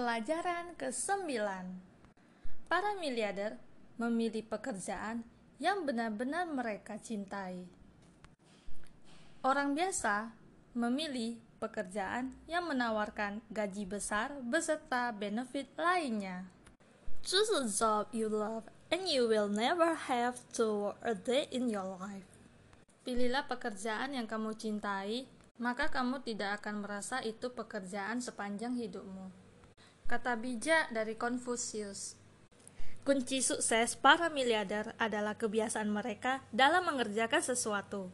Pelajaran ke-9 Para miliarder memilih pekerjaan yang benar-benar mereka cintai. Orang biasa memilih pekerjaan yang menawarkan gaji besar beserta benefit lainnya. Choose a job you love and you will never have to work a day in your life. Pilihlah pekerjaan yang kamu cintai, maka kamu tidak akan merasa itu pekerjaan sepanjang hidupmu. Kata bijak dari Confucius. Kunci sukses para miliarder adalah kebiasaan mereka dalam mengerjakan sesuatu.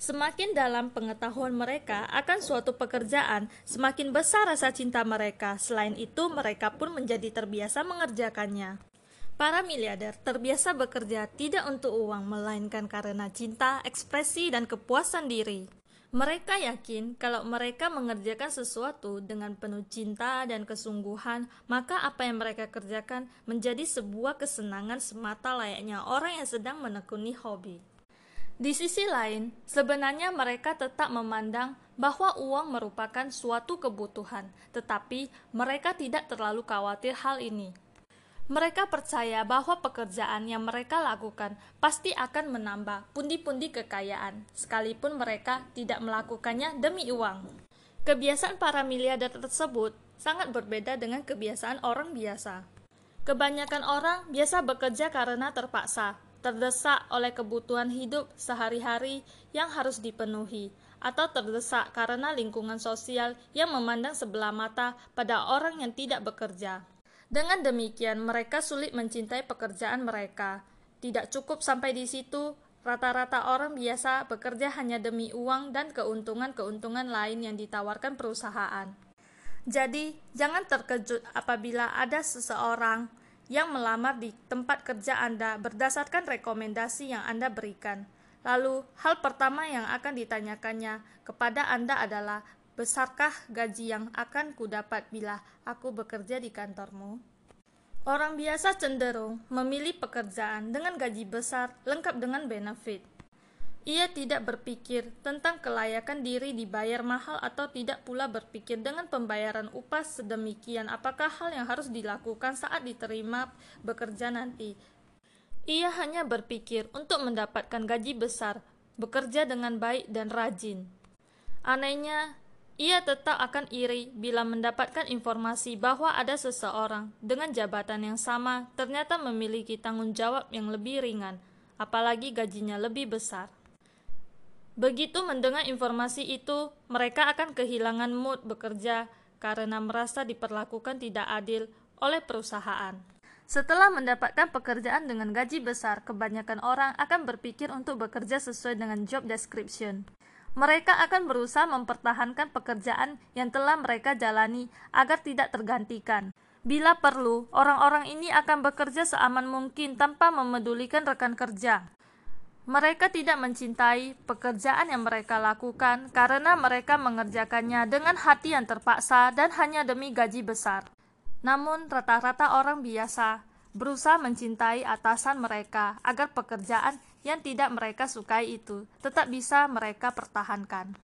Semakin dalam pengetahuan mereka akan suatu pekerjaan, semakin besar rasa cinta mereka. Selain itu, mereka pun menjadi terbiasa mengerjakannya. Para miliarder terbiasa bekerja tidak untuk uang, melainkan karena cinta, ekspresi, dan kepuasan diri. Mereka yakin kalau mereka mengerjakan sesuatu dengan penuh cinta dan kesungguhan, maka apa yang mereka kerjakan menjadi sebuah kesenangan semata layaknya orang yang sedang menekuni hobi. Di sisi lain, sebenarnya mereka tetap memandang bahwa uang merupakan suatu kebutuhan, tetapi mereka tidak terlalu khawatir hal ini. Mereka percaya bahwa pekerjaan yang mereka lakukan pasti akan menambah pundi-pundi kekayaan, sekalipun mereka tidak melakukannya demi uang. Kebiasaan para miliarder tersebut sangat berbeda dengan kebiasaan orang biasa. Kebanyakan orang biasa bekerja karena terpaksa, terdesak oleh kebutuhan hidup sehari-hari yang harus dipenuhi, atau terdesak karena lingkungan sosial yang memandang sebelah mata pada orang yang tidak bekerja. Dengan demikian, mereka sulit mencintai pekerjaan mereka. Tidak cukup sampai di situ, rata-rata orang biasa bekerja hanya demi uang dan keuntungan-keuntungan lain yang ditawarkan perusahaan. Jadi, jangan terkejut apabila ada seseorang yang melamar di tempat kerja Anda berdasarkan rekomendasi yang Anda berikan. Lalu, hal pertama yang akan ditanyakannya kepada Anda adalah, Besarkah gaji yang akan kudapat bila aku bekerja di kantormu? Orang biasa cenderung memilih pekerjaan dengan gaji besar lengkap dengan benefit. Ia tidak berpikir tentang kelayakan diri dibayar mahal atau tidak pula berpikir dengan pembayaran upah sedemikian apakah hal yang harus dilakukan saat diterima bekerja nanti. Ia hanya berpikir untuk mendapatkan gaji besar, bekerja dengan baik dan rajin. Anehnya, ia tetap akan iri bila mendapatkan informasi bahwa ada seseorang dengan jabatan yang sama ternyata memiliki tanggung jawab yang lebih ringan, apalagi gajinya lebih besar. Begitu mendengar informasi itu, mereka akan kehilangan mood bekerja karena merasa diperlakukan tidak adil oleh perusahaan. Setelah mendapatkan pekerjaan dengan gaji besar, kebanyakan orang akan berpikir untuk bekerja sesuai dengan job description mereka akan berusaha mempertahankan pekerjaan yang telah mereka jalani agar tidak tergantikan. Bila perlu, orang-orang ini akan bekerja seaman mungkin tanpa memedulikan rekan kerja. Mereka tidak mencintai pekerjaan yang mereka lakukan karena mereka mengerjakannya dengan hati yang terpaksa dan hanya demi gaji besar. Namun, rata-rata orang biasa berusaha mencintai atasan mereka agar pekerjaan yang tidak mereka sukai itu tetap bisa mereka pertahankan.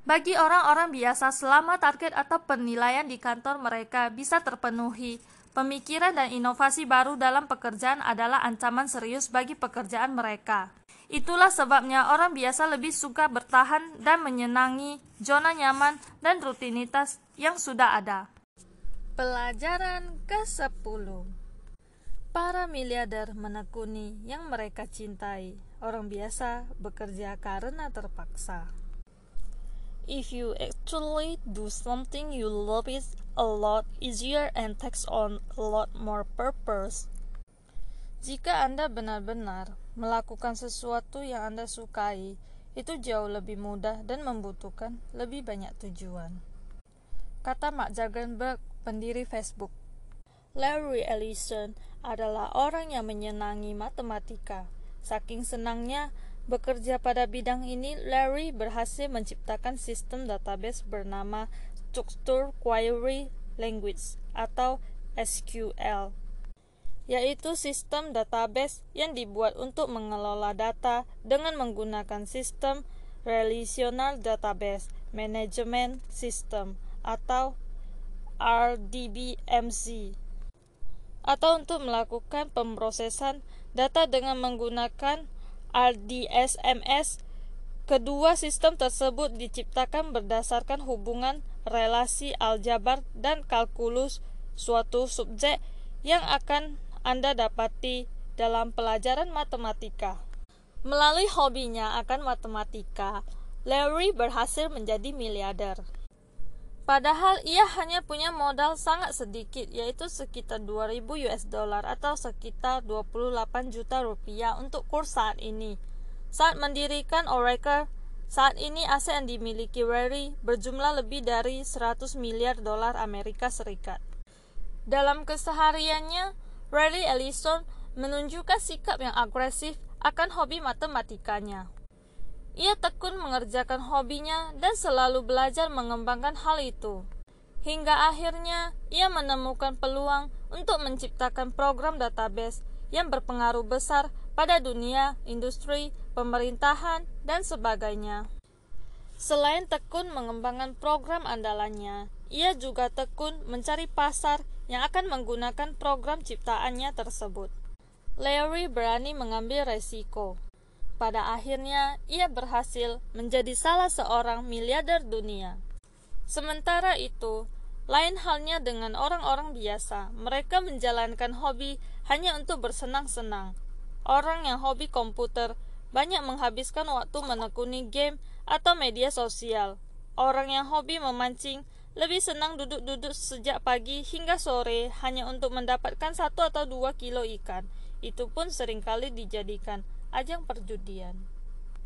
Bagi orang-orang biasa, selama target atau penilaian di kantor mereka bisa terpenuhi, pemikiran dan inovasi baru dalam pekerjaan adalah ancaman serius bagi pekerjaan mereka. Itulah sebabnya orang biasa lebih suka bertahan dan menyenangi zona nyaman dan rutinitas yang sudah ada. Pelajaran ke-10 Para miliarder menekuni yang mereka cintai. Orang biasa bekerja karena terpaksa. If you actually do something you love it a lot easier and takes on a lot more purpose. Jika Anda benar-benar melakukan sesuatu yang Anda sukai, itu jauh lebih mudah dan membutuhkan lebih banyak tujuan. Kata Mark Zuckerberg, pendiri Facebook. Larry Ellison adalah orang yang menyenangi matematika. Saking senangnya bekerja pada bidang ini, Larry berhasil menciptakan sistem database bernama Structured Query Language atau SQL, yaitu sistem database yang dibuat untuk mengelola data dengan menggunakan sistem Relational Database Management System atau RDBMC atau untuk melakukan pemrosesan data dengan menggunakan RDSMS. Kedua sistem tersebut diciptakan berdasarkan hubungan relasi aljabar dan kalkulus suatu subjek yang akan Anda dapati dalam pelajaran matematika. Melalui hobinya akan matematika, Larry berhasil menjadi miliarder. Padahal ia hanya punya modal sangat sedikit yaitu sekitar 2000 US dollar atau sekitar 28 juta rupiah untuk kurs saat ini. Saat mendirikan Oracle, saat ini aset yang dimiliki Larry berjumlah lebih dari 100 miliar dolar Amerika Serikat. Dalam kesehariannya, Riley Ellison menunjukkan sikap yang agresif akan hobi matematikanya. Ia tekun mengerjakan hobinya dan selalu belajar mengembangkan hal itu. Hingga akhirnya ia menemukan peluang untuk menciptakan program database yang berpengaruh besar pada dunia, industri, pemerintahan, dan sebagainya. Selain tekun mengembangkan program andalannya, ia juga tekun mencari pasar yang akan menggunakan program ciptaannya tersebut. Larry berani mengambil resiko, pada akhirnya, ia berhasil menjadi salah seorang miliarder dunia. Sementara itu, lain halnya dengan orang-orang biasa. Mereka menjalankan hobi hanya untuk bersenang-senang. Orang yang hobi komputer banyak menghabiskan waktu menekuni game atau media sosial. Orang yang hobi memancing lebih senang duduk-duduk sejak pagi hingga sore hanya untuk mendapatkan satu atau dua kilo ikan. Itu pun sering kali dijadikan ajang perjudian